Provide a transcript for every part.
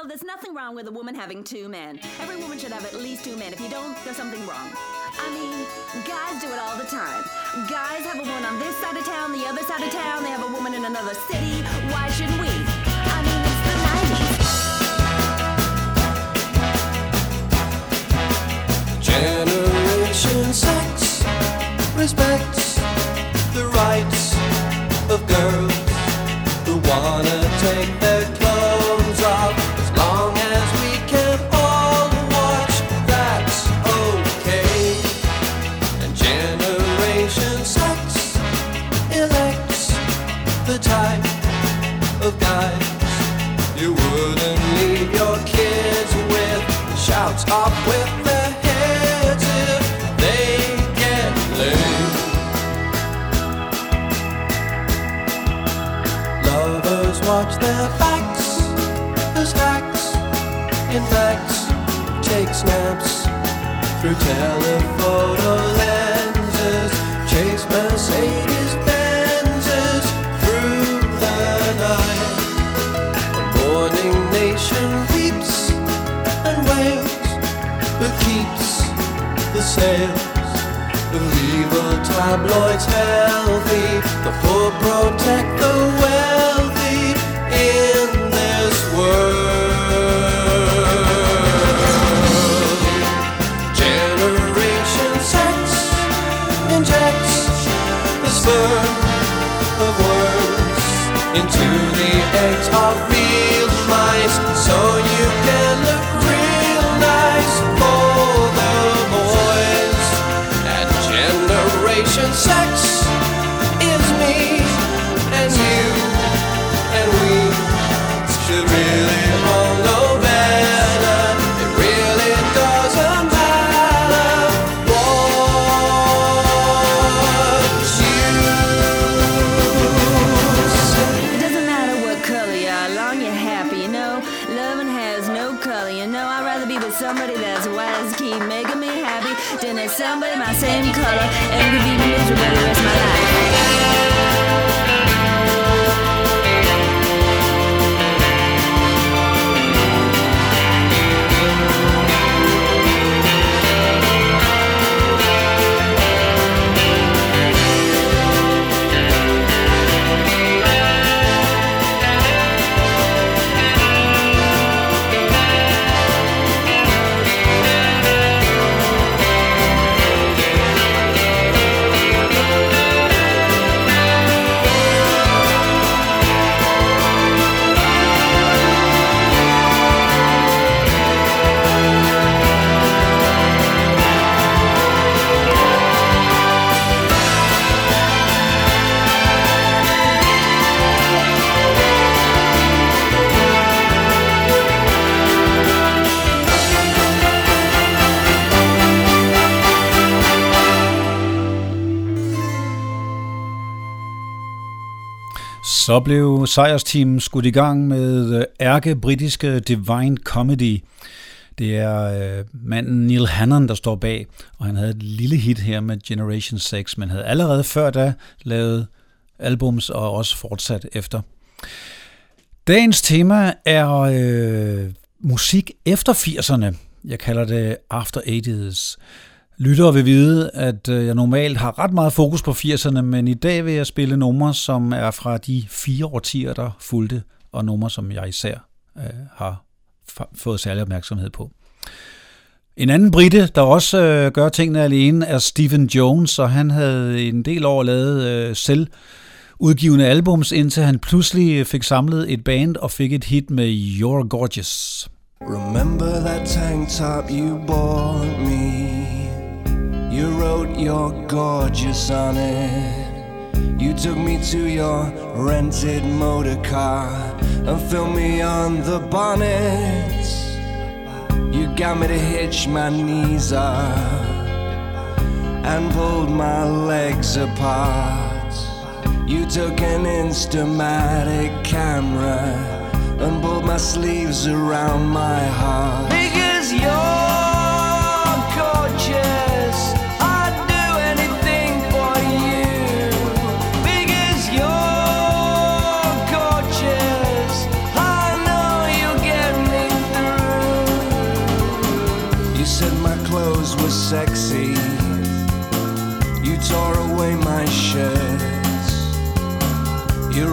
Well, there's nothing wrong with a woman having two men. Every woman should have at least two men. If you don't, there's something wrong. I mean, guys do it all the time. Guys have a woman on this side of town, the other side of town, they have a woman in another city. Why shouldn't we? I mean, it's the 90s. Generation sex respects the rights of girls Their backs as hacks in facts take snaps through telephoto lenses, chase Mercedes Benzes through the night. The morning nation weeps and wails, but keeps the sails of evil tabloids healthy. The poor protect the wealthy eggs of real mice, so Så blev sejrsteamen skudt i gang med øh, ærke-britiske Divine Comedy. Det er øh, manden Neil Hannon, der står bag, og han havde et lille hit her med Generation 6, men havde allerede før da lavet albums og også fortsat efter. Dagens tema er øh, musik efter 80'erne. Jeg kalder det After 80's. Lyttere vil vide, at øh, jeg normalt har ret meget fokus på 80'erne, men i dag vil jeg spille numre, som er fra de fire årtier, der fulgte, og numre, som jeg især øh, har fået særlig opmærksomhed på. En anden brite, der også øh, gør tingene alene, er Stephen Jones, og han havde en del år lavet øh, selv udgivende albums, indtil han pludselig øh, fik samlet et band og fik et hit med You're Gorgeous. Remember that tank top you bought me? You wrote you're gorgeous on it. You took me to your rented motor car and filmed me on the bonnet. You got me to hitch my knees up and pulled my legs apart. You took an Instamatic camera and pulled my sleeves around my heart. Because you're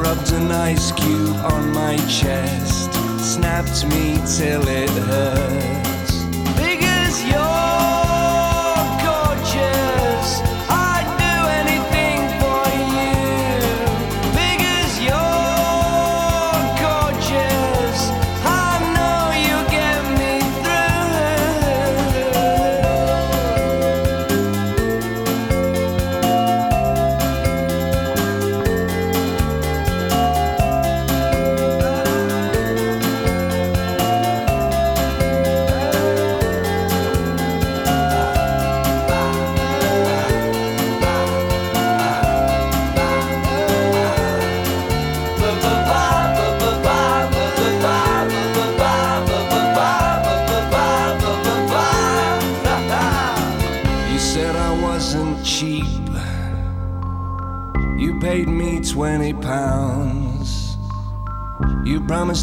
rubbed an ice cube on my chest, snapped me till it hurts.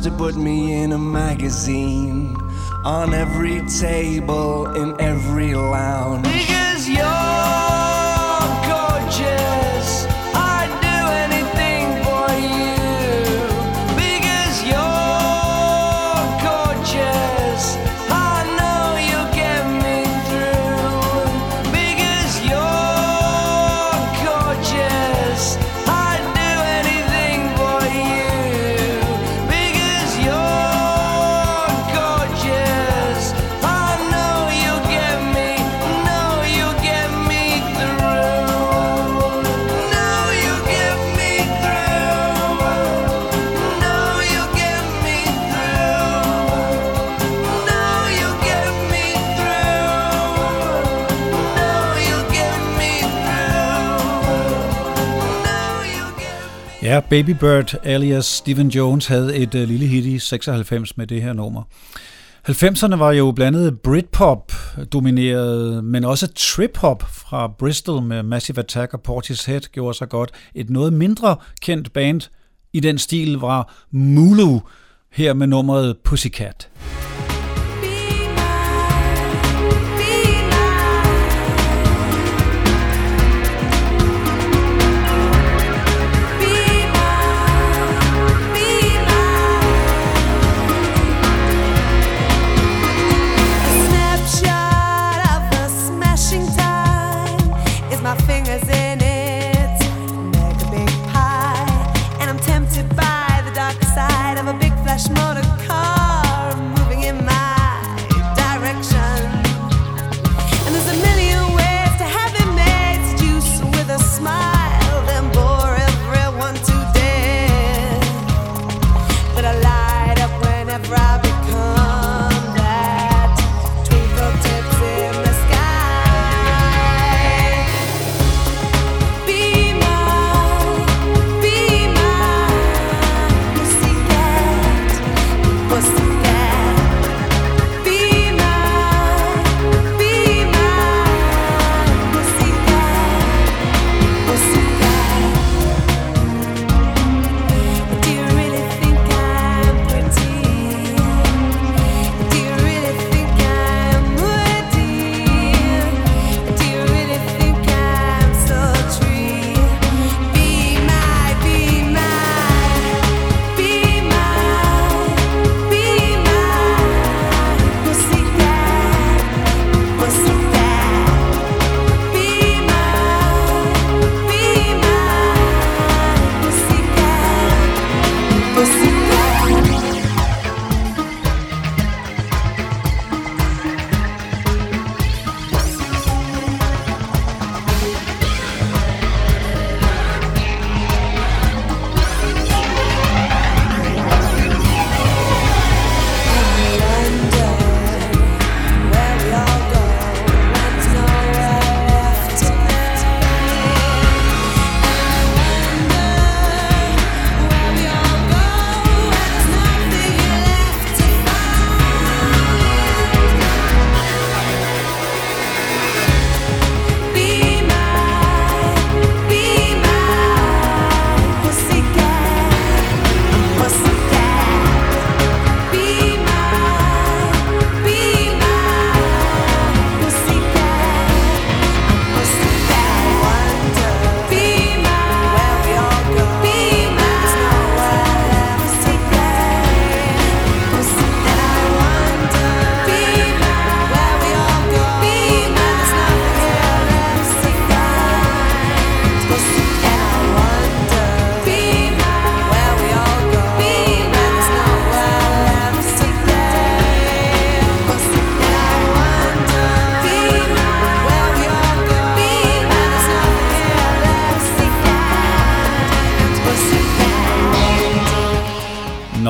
To put me in a magazine on every table in every lounge. Ja, Baby Bird alias Steven Jones havde et øh, lille hit i 96 med det her nummer. 90'erne var jo blandet Britpop domineret, men også trip-hop fra Bristol med Massive Attack og Portishead gjorde sig godt. Et noget mindre kendt band i den stil var Mulu, her med nummeret Pussycat. Pussycat.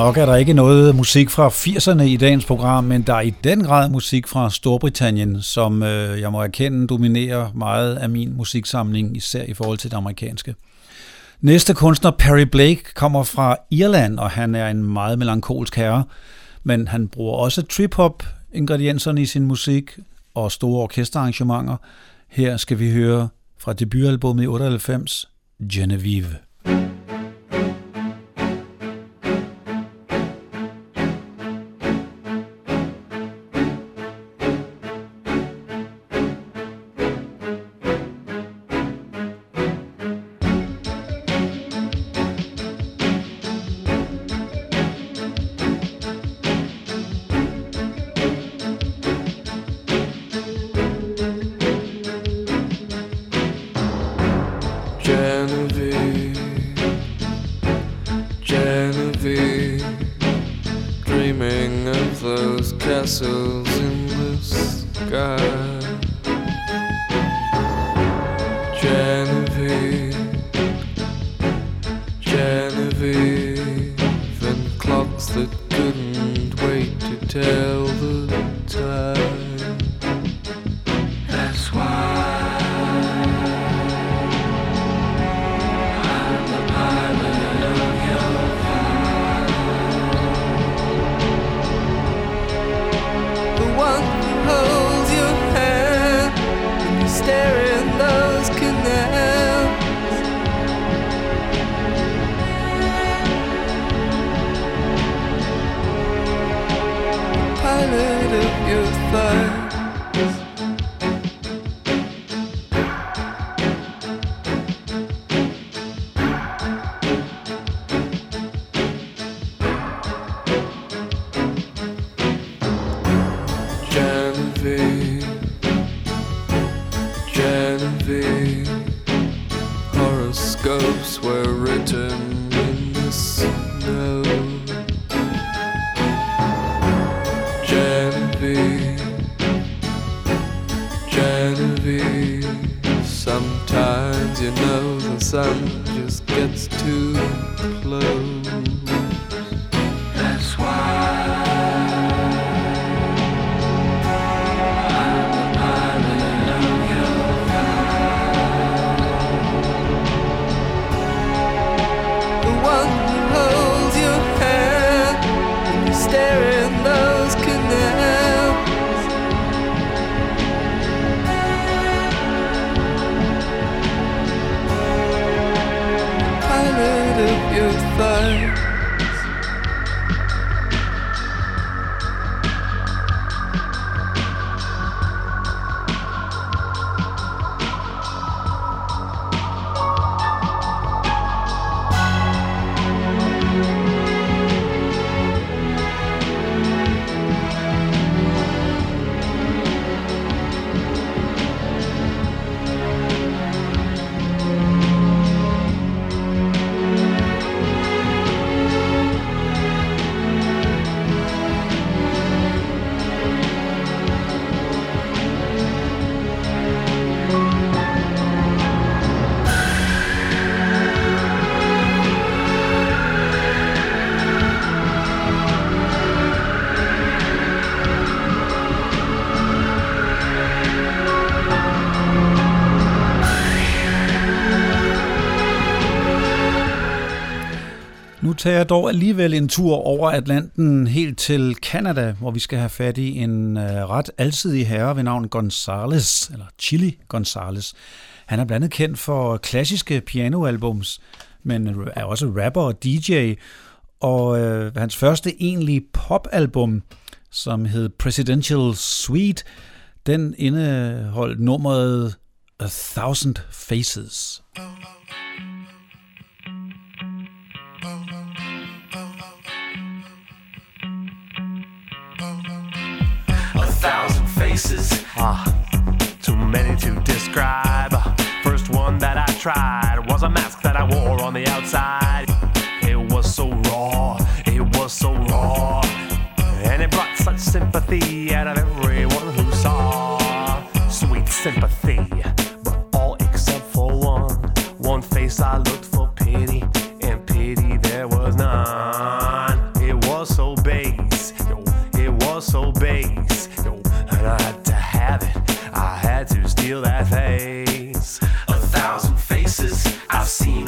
Nok er der ikke noget musik fra 80'erne i dagens program, men der er i den grad musik fra Storbritannien, som øh, jeg må erkende dominerer meget af min musiksamling, især i forhold til det amerikanske. Næste kunstner, Perry Blake, kommer fra Irland, og han er en meget melankolsk herre, men han bruger også trip-hop ingredienserne i sin musik og store orkesterarrangementer. Her skal vi høre fra debutalbummet i 98, Genevieve. written in the snow. Genevieve, Genevieve, sometimes you know the sun just gets too close. Tager jeg dog alligevel en tur over Atlanten helt til Canada, hvor vi skal have fat i en øh, ret alsidig herre ved navn Gonzales, eller Chili Gonzales. Han er blandt andet kendt for klassiske pianoalbums, men er også rapper og DJ, og øh, hans første egentlige popalbum, som hed Presidential Suite, den indeholdt nummeret A Thousand Faces. faces. Ah. Uh, too many to describe. First one that I tried was a mask that I wore on the outside. It was so raw, it was so raw. And it brought such sympathy out of everyone who saw. Sweet sympathy, but all except for one. One face I looked for pity, and pity there was none. It was so base, it was so base had to have it. I had to steal that face. A thousand faces I've seen.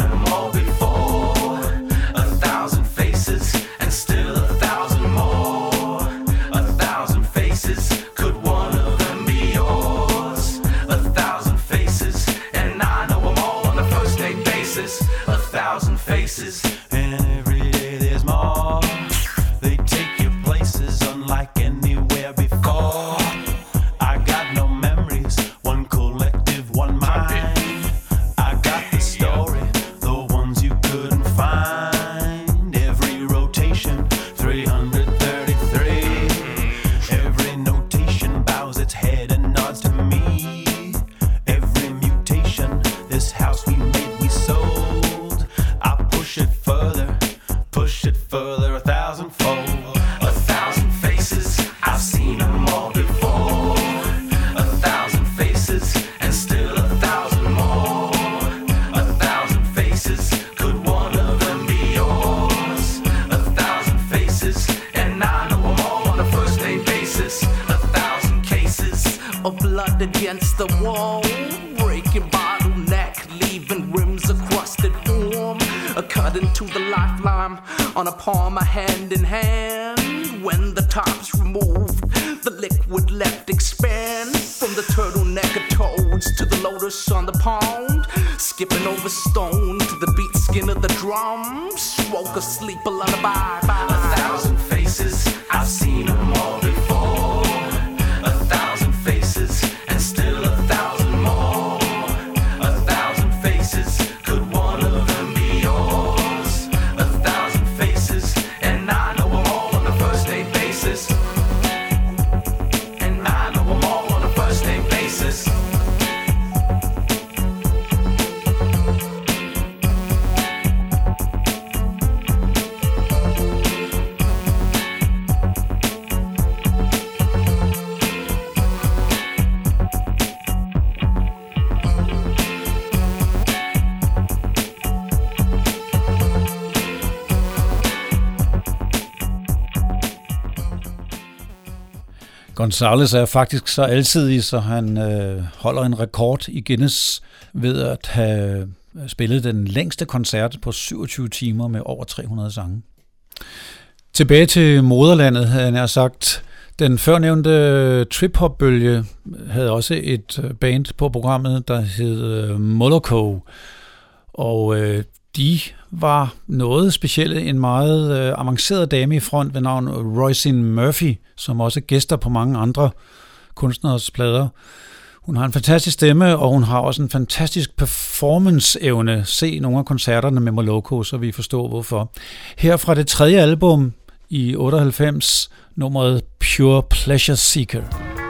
Gonzalez er faktisk så alsidig, så han øh, holder en rekord i Guinness ved at have øh, spillet den længste koncert på 27 timer med over 300 sange. Tilbage til moderlandet, havde jeg sagt. Den førnævnte øh, trip-hop-bølge øh, havde også et band på programmet, der hed Moloko. Og øh, de var noget specielle. En meget øh, avanceret dame i front ved navn Roisin Murphy, som også gæster på mange andre kunstneres plader. Hun har en fantastisk stemme, og hun har også en fantastisk performance-evne. Se nogle af koncerterne med Moloko, så vi forstår hvorfor. Her fra det tredje album i 98, nummeret Pure Pleasure Seeker.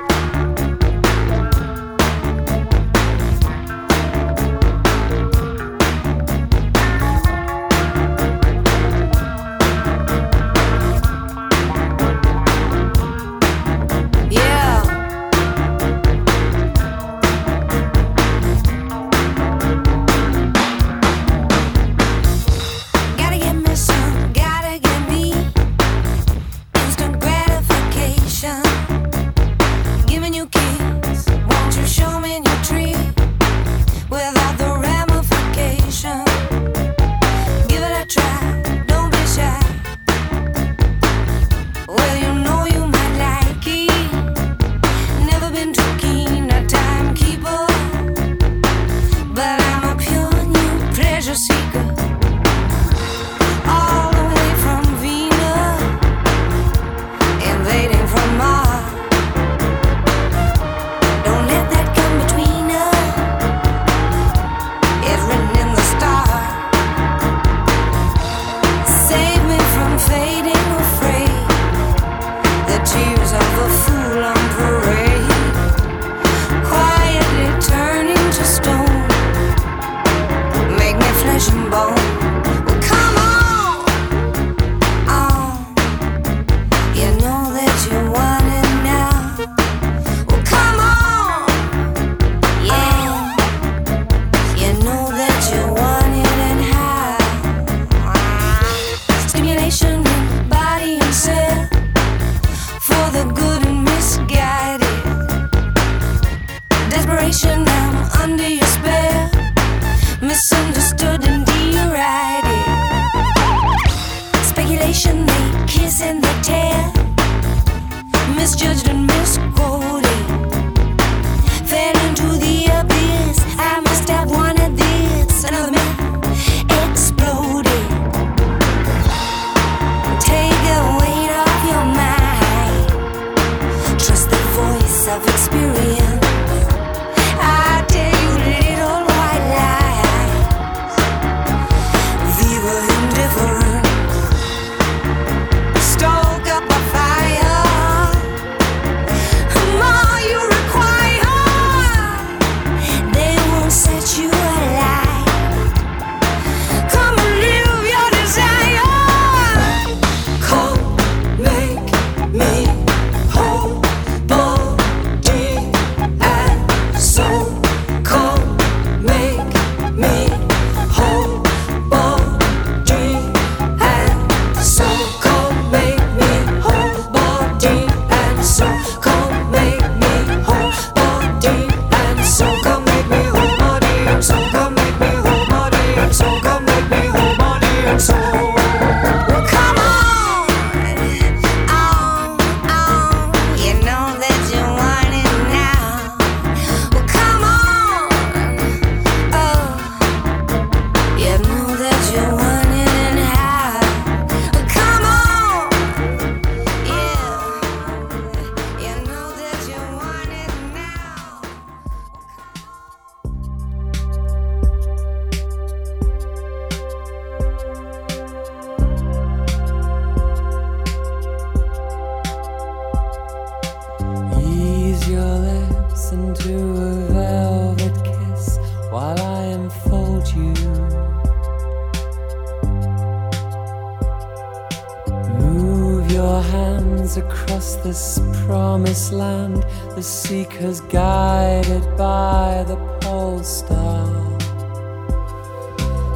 Cause guided by the pole star.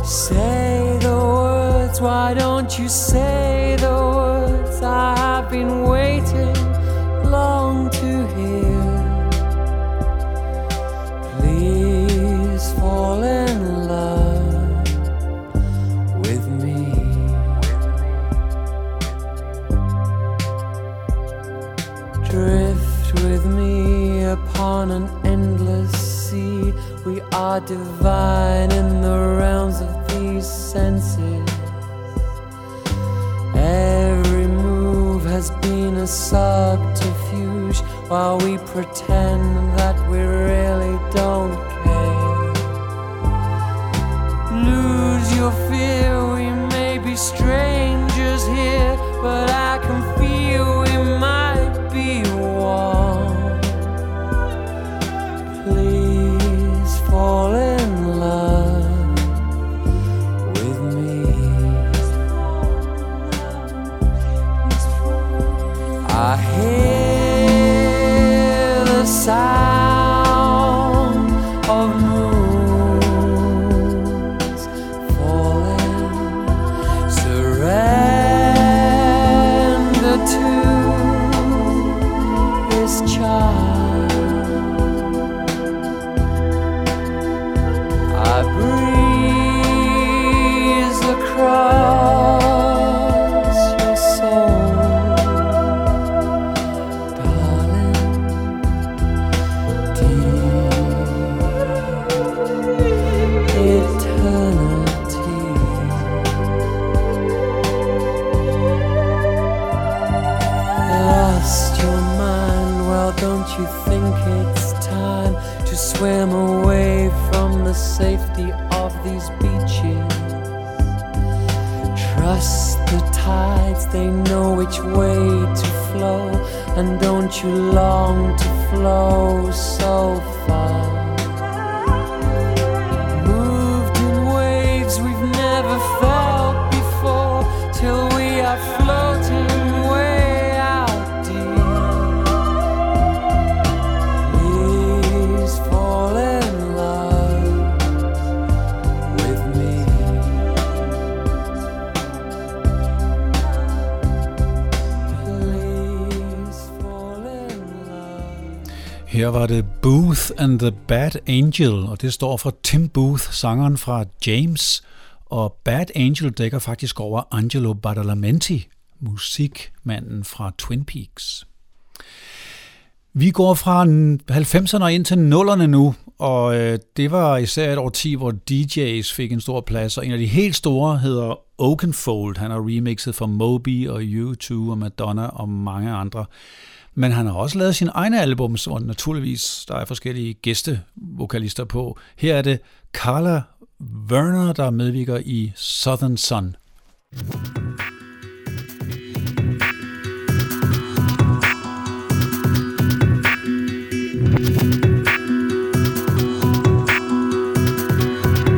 Say the words, why don't you say the words I have been are divine in the realms of these senses. Every move has been a subterfuge while we pretend Booth and the Bad Angel, og det står for Tim Booth, sangeren fra James. Og Bad Angel dækker faktisk over Angelo Badalamenti, musikmanden fra Twin Peaks. Vi går fra 90'erne ind til 0'erne nu, og øh, det var især et årti, hvor DJ's fik en stor plads, og en af de helt store hedder Oakenfold. Han har remixet for Moby og U2 og Madonna og mange andre. Men han har også lavet sine egne albums, hvor naturligvis der er forskellige gæstevokalister på. Her er det Carla Werner, der medvirker i Southern Sun.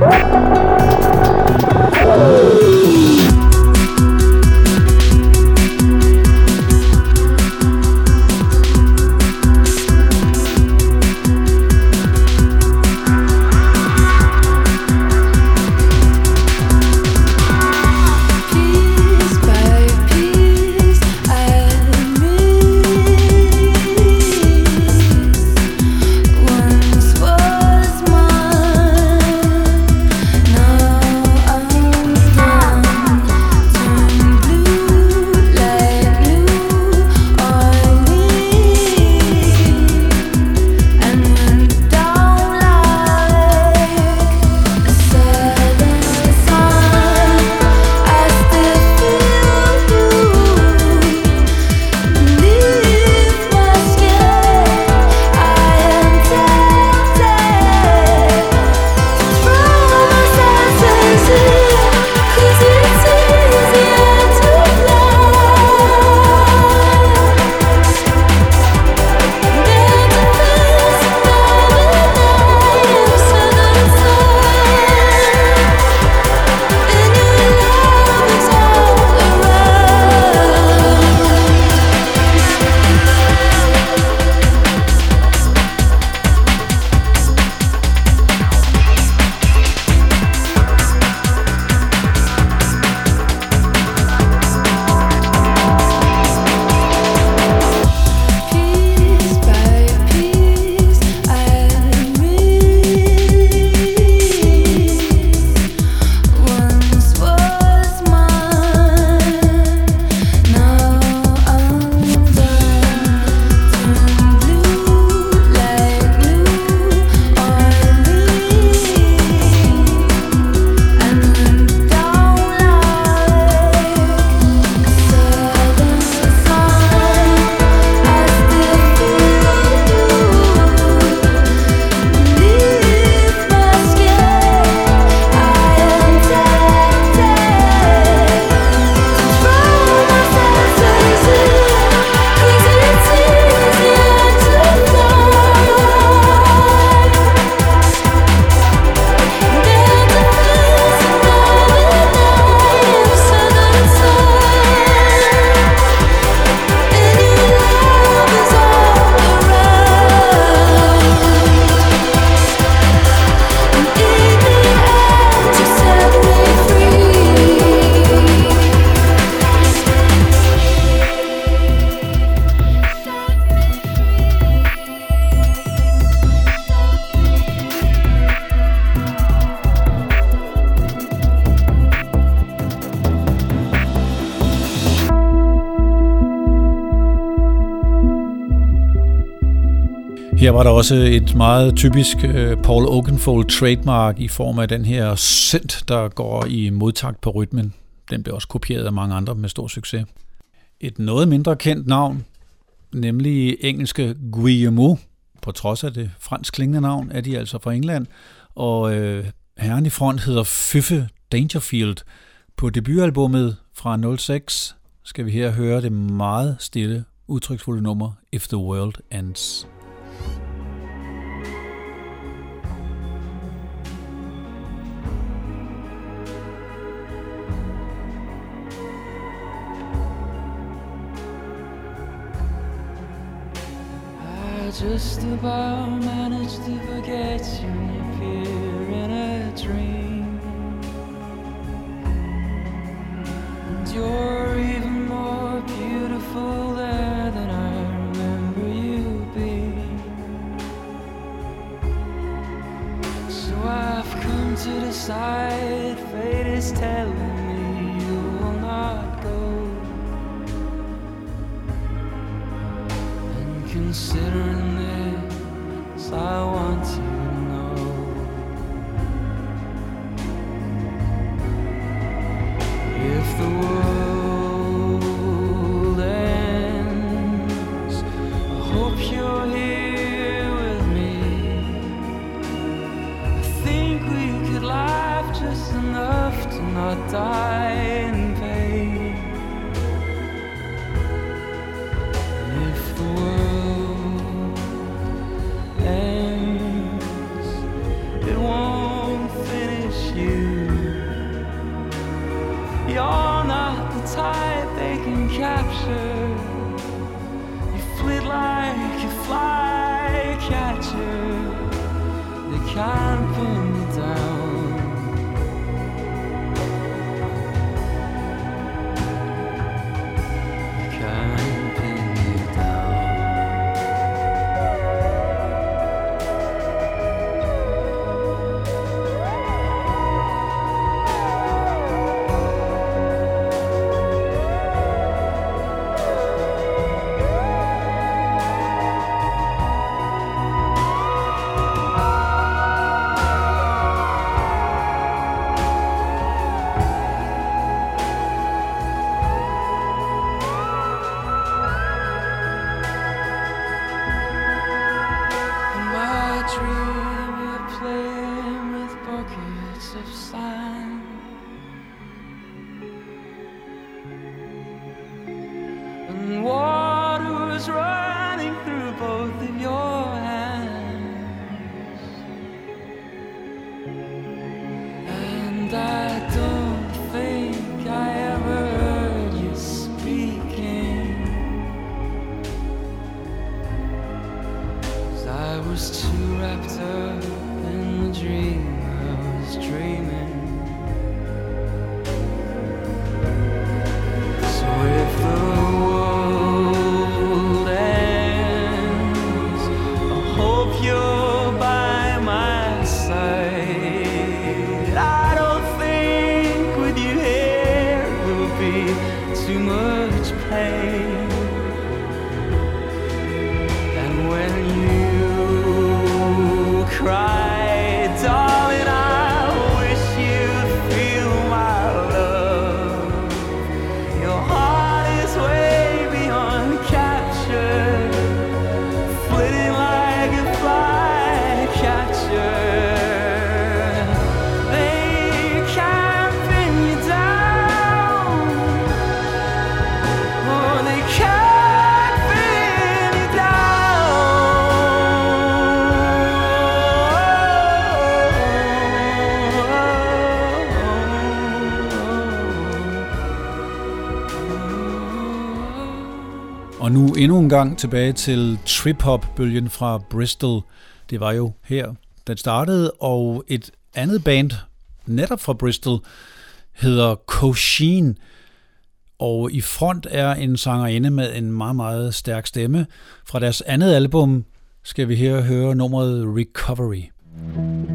Piece var der også et meget typisk øh, Paul Oakenfold trademark i form af den her synth, der går i modtakt på rytmen. Den blev også kopieret af mange andre med stor succes. Et noget mindre kendt navn, nemlig engelske Guillemot, på trods af det fransk klingende navn, er de altså fra England. Og øh, herren i front hedder Fyffe Dangerfield. På debutalbummet fra 06 skal vi her høre det meget stille, udtryksfulde nummer If the World Ends. Just about managed to forget you appear in a dream. And you're even more beautiful there than I remember you being. So I've come to decide fate is telling considering this, I want to know. If the world ends, I hope you're here with me. I think we could laugh just enough to not die gang tilbage til trip-hop-bølgen fra Bristol. Det var jo her, den startede, og et andet band, netop fra Bristol, hedder Coshin. Og i front er en sangerinde med en meget, meget stærk stemme. Fra deres andet album skal vi her høre nummeret Recovery. Recovery.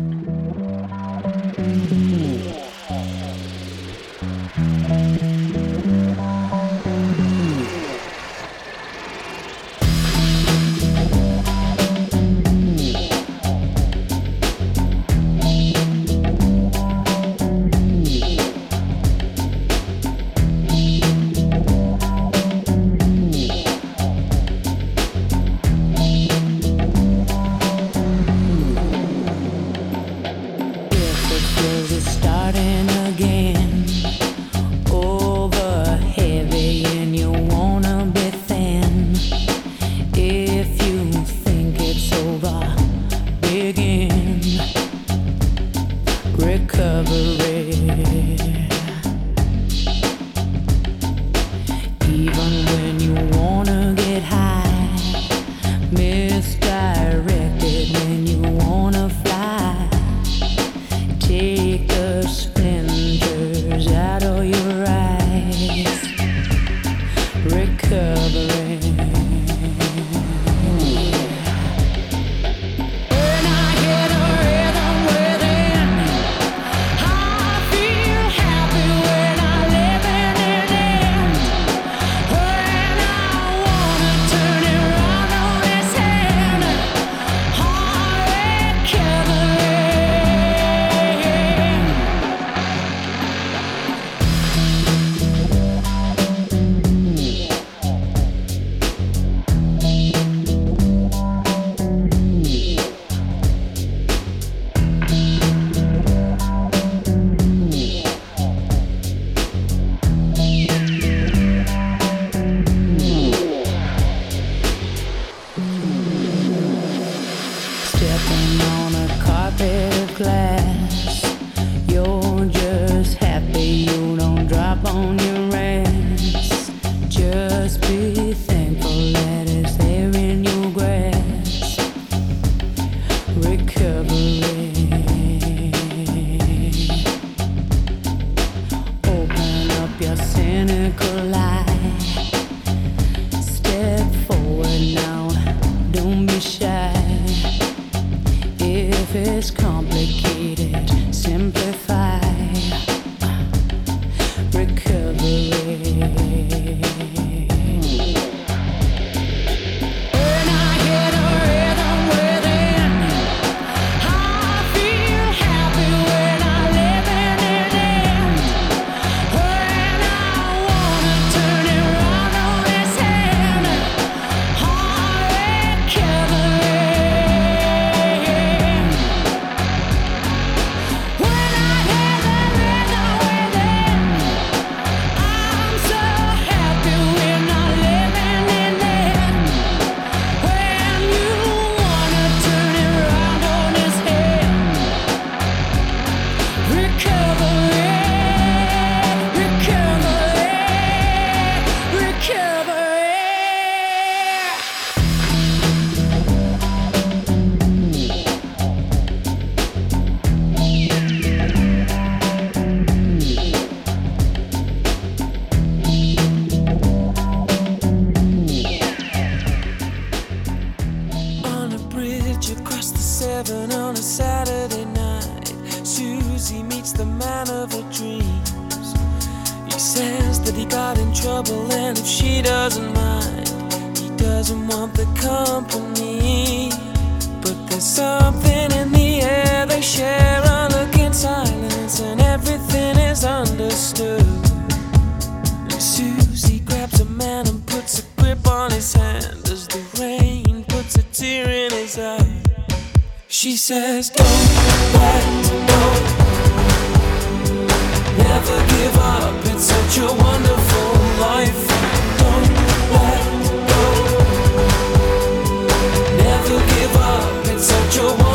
She says, "Don't let go. Never give up, it's such a wonderful life. Don't let go. Never give up, it's such a wonderful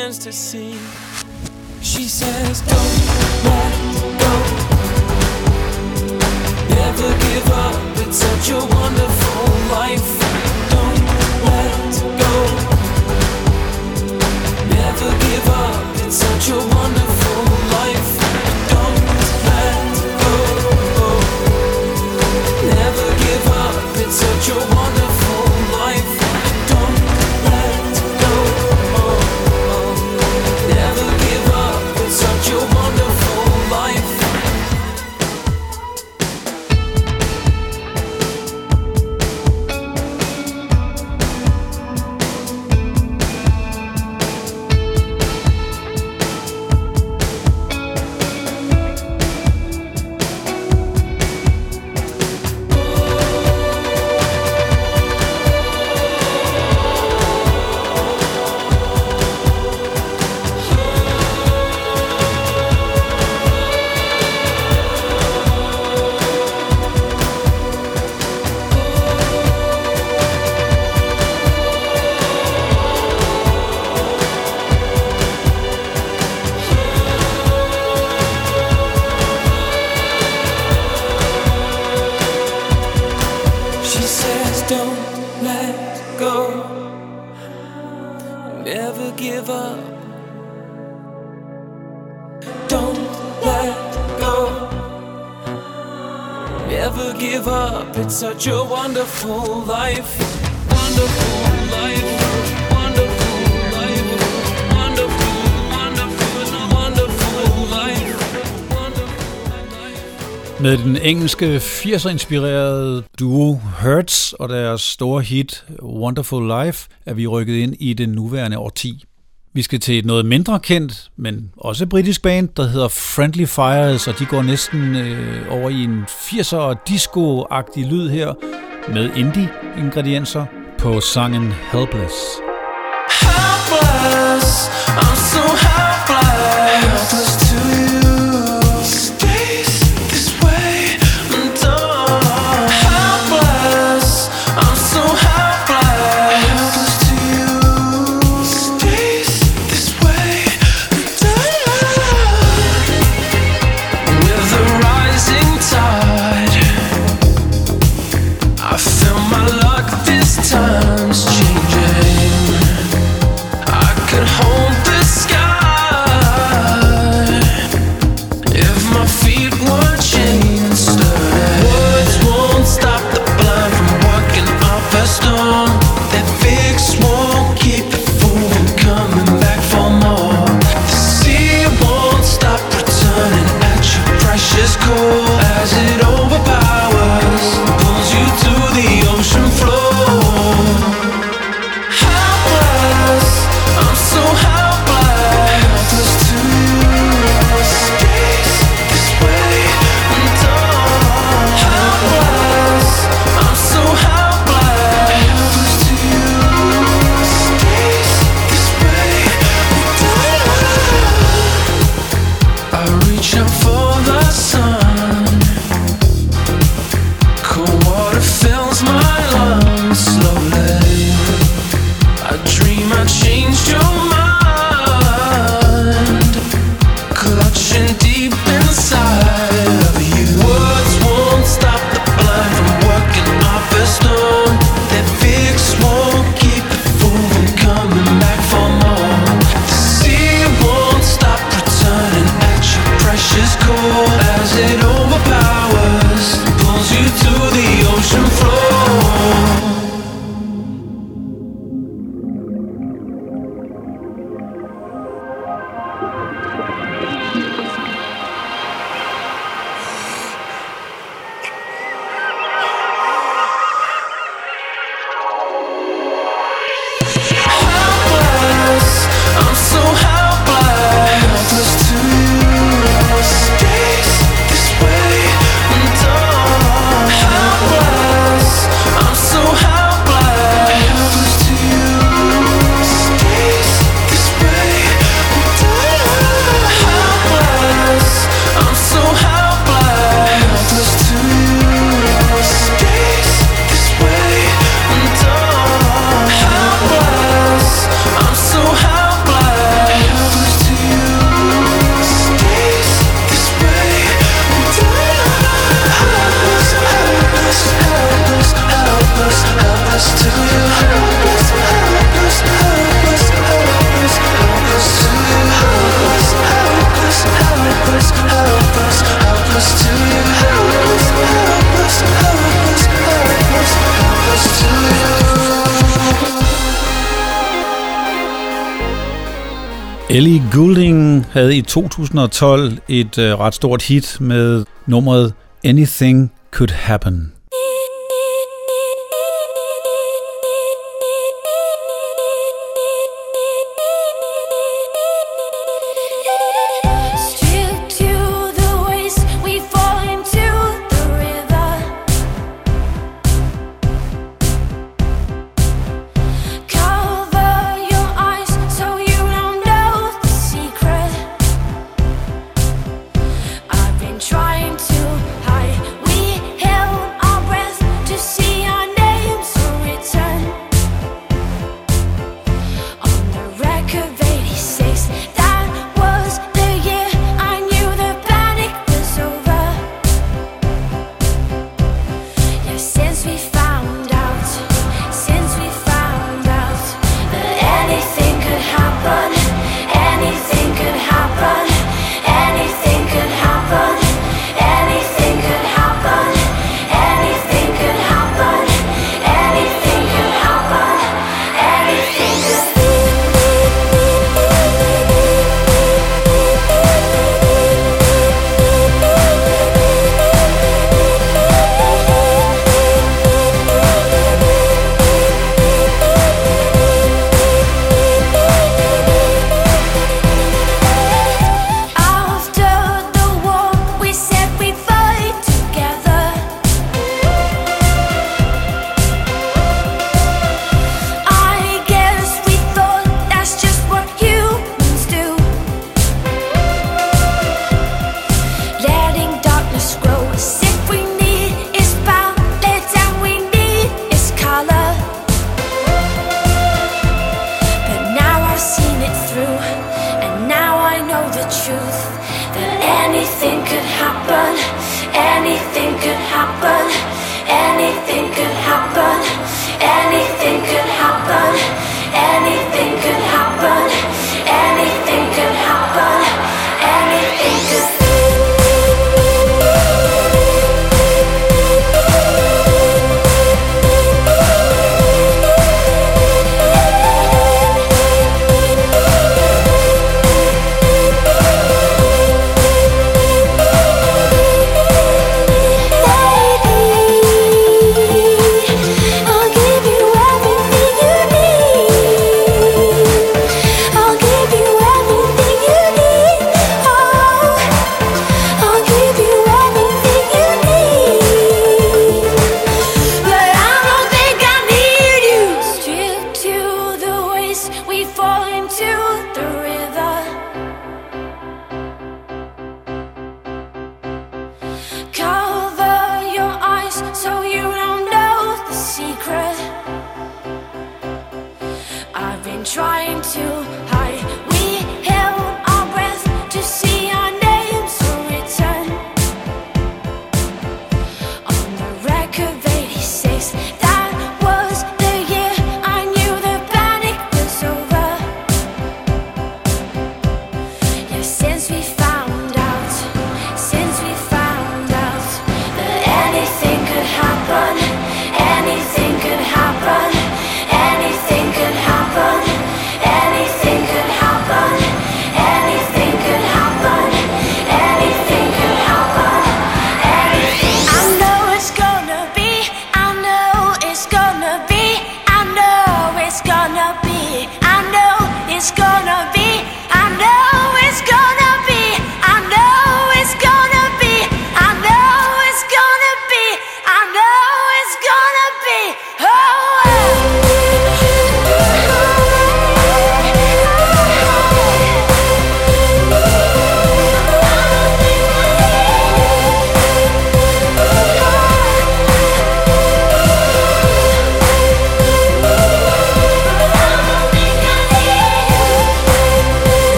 begins to sing. She says, Don't let go. Never give up. It's such a wonderful life. Don't let go. Never give up. It's such a wonderful life." wonderful life, wonderful life, wonderful life, wonderful, wonderful, wonderful life. Med den engelske 80'er-inspirerede duo Hertz og deres store hit Wonderful Life er vi rykket ind i den nuværende årti. Vi skal til et noget mindre kendt, men også britisk band, der hedder Friendly Fires, og de går næsten øh, over i en 80'er disco-agtig lyd her, med indie-ingredienser på sangen Helpless. Helpless, I'm so helpless. helpless. Goulding havde i 2012 et øh, ret stort hit med nummeret Anything Could Happen.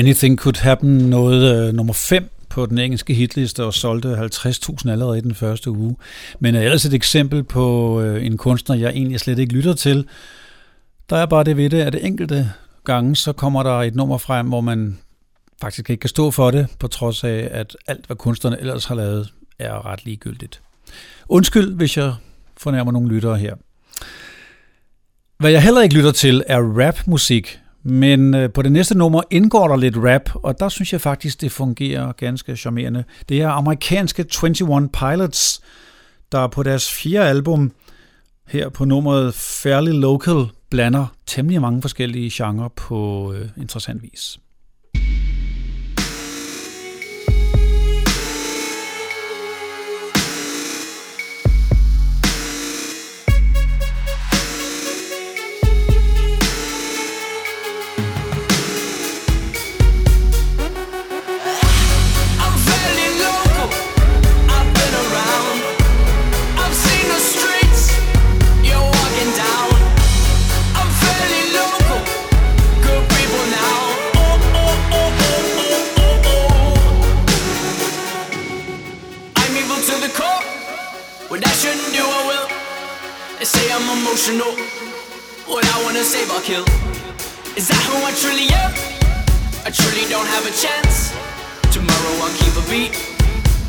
Anything Could Happen nåede øh, nummer 5 på den engelske hitliste og solgte 50.000 allerede i den første uge. Men er ellers et eksempel på øh, en kunstner, jeg egentlig slet ikke lytter til. Der er bare det ved det, at det enkelte gange, så kommer der et nummer frem, hvor man faktisk ikke kan stå for det, på trods af, at alt, hvad kunstnerne ellers har lavet, er ret ligegyldigt. Undskyld, hvis jeg fornærmer nogle lyttere her. Hvad jeg heller ikke lytter til, er rapmusik, men øh, på det næste nummer indgår der lidt rap, og der synes jeg faktisk, det fungerer ganske charmerende. Det er amerikanske 21 Pilots, der på deres fjerde album, her på nummeret Fairly Local, blander temmelig mange forskellige genrer på øh, interessant vis. Emotional. What I wanna save, I'll kill. Is that who I truly am? I truly don't have a chance. Tomorrow I'll keep a beat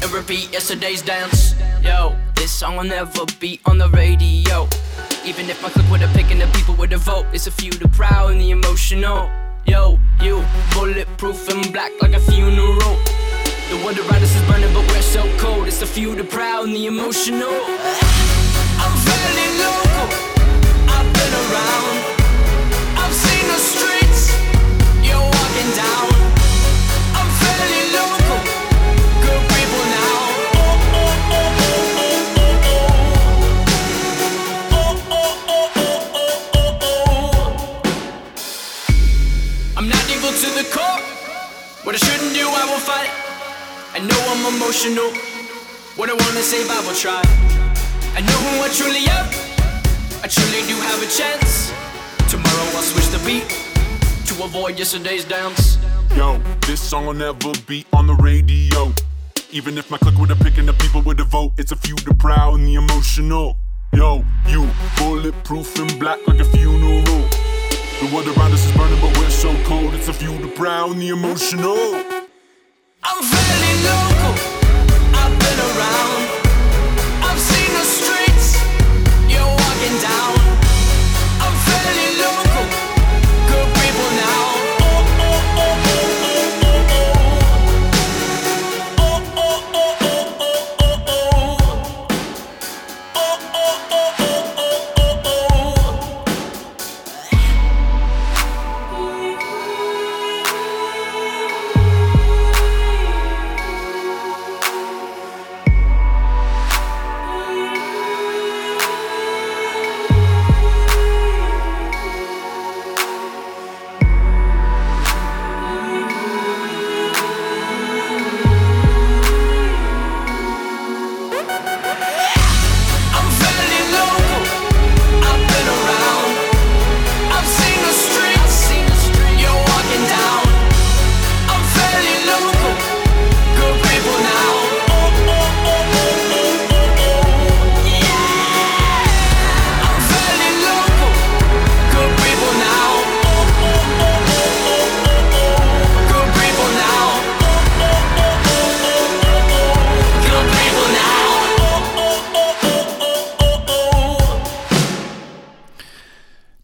and repeat yesterday's dance. Yo, this song will never be on the radio. Even if my click would have picked and the people would have vote, it's a few the proud and the emotional. Yo, you bulletproof and black like a funeral. The world around us is burning, but we're so cold. It's the few the proud and the emotional. Emotional. What I wanna say, I will try. I know who I truly am. I truly do have a chance. Tomorrow I'll switch the beat to avoid yesterday's dance. Yo, this song will never be on the radio. Even if my clique would have picked and the people would have vote, it's a few the proud and the emotional. Yo, you bulletproof and black like a funeral. The world around us is burning, but we're so cold. It's a few the proud and the emotional. I'm fairly local.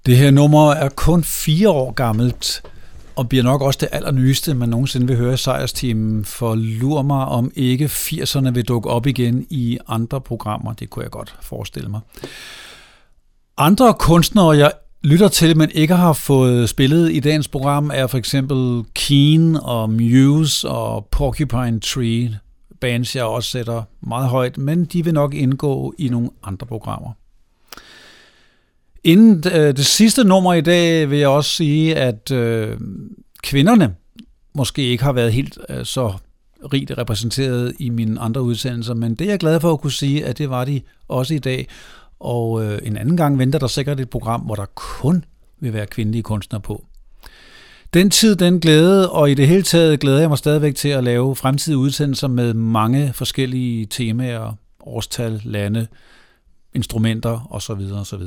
Det her nummer er kun fire år gammelt, og bliver nok også det allernyeste, man nogensinde vil høre i Sejrsteamen, for lur mig, om ikke 80'erne vil dukke op igen i andre programmer. Det kunne jeg godt forestille mig. Andre kunstnere, jeg lytter til, men ikke har fået spillet i dagens program, er for eksempel Keen og Muse og Porcupine Tree. Bands, jeg også sætter meget højt, men de vil nok indgå i nogle andre programmer. Inden øh, det sidste nummer i dag vil jeg også sige, at øh, kvinderne måske ikke har været helt øh, så rigt repræsenteret i mine andre udsendelser, men det er jeg glad for at kunne sige, at det var de også i dag. Og øh, en anden gang venter der sikkert et program, hvor der kun vil være kvindelige kunstnere på. Den tid, den glæde, og i det hele taget glæder jeg mig stadigvæk til at lave fremtidige udsendelser med mange forskellige temaer, årstal, lande, instrumenter osv. osv.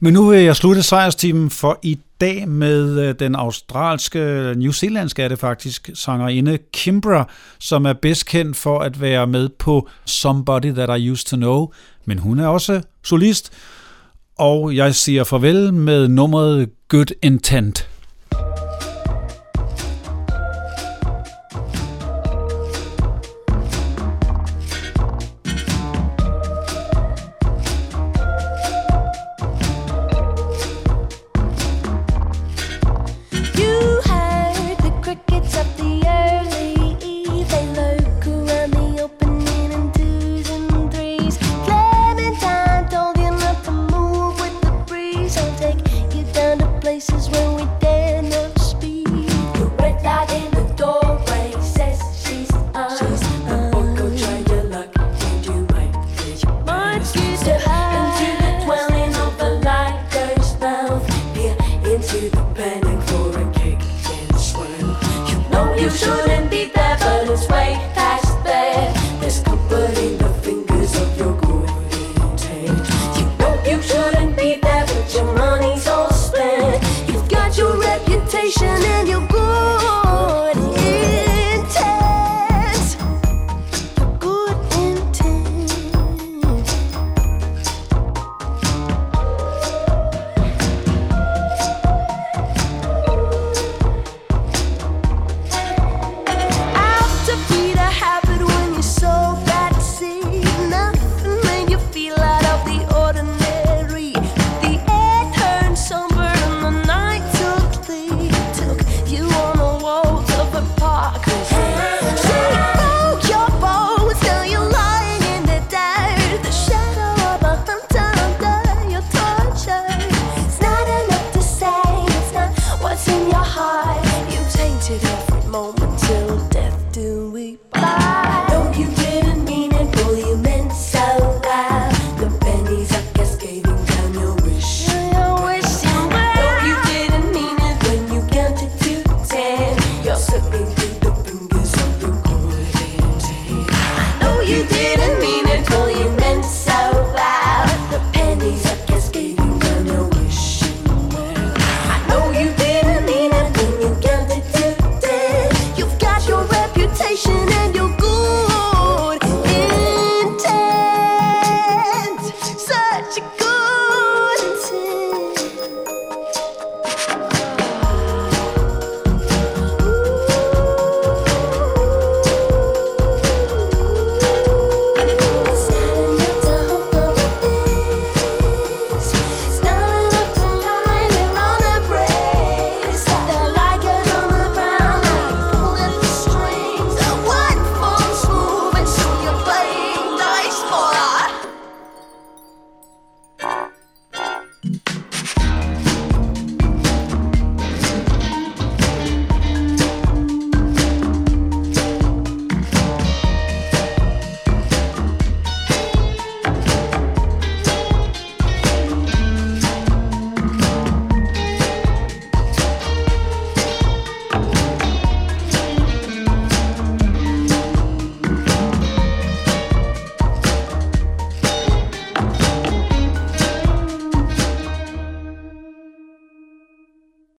Men nu vil jeg slutte sejrsteamen for i dag med øh, den australske, New Zealandske er det faktisk, sangerinde Kimbra, som er bedst kendt for at være med på Somebody That I Used To Know, men hun er også solist, og jeg siger farvel med nummeret Good Intent.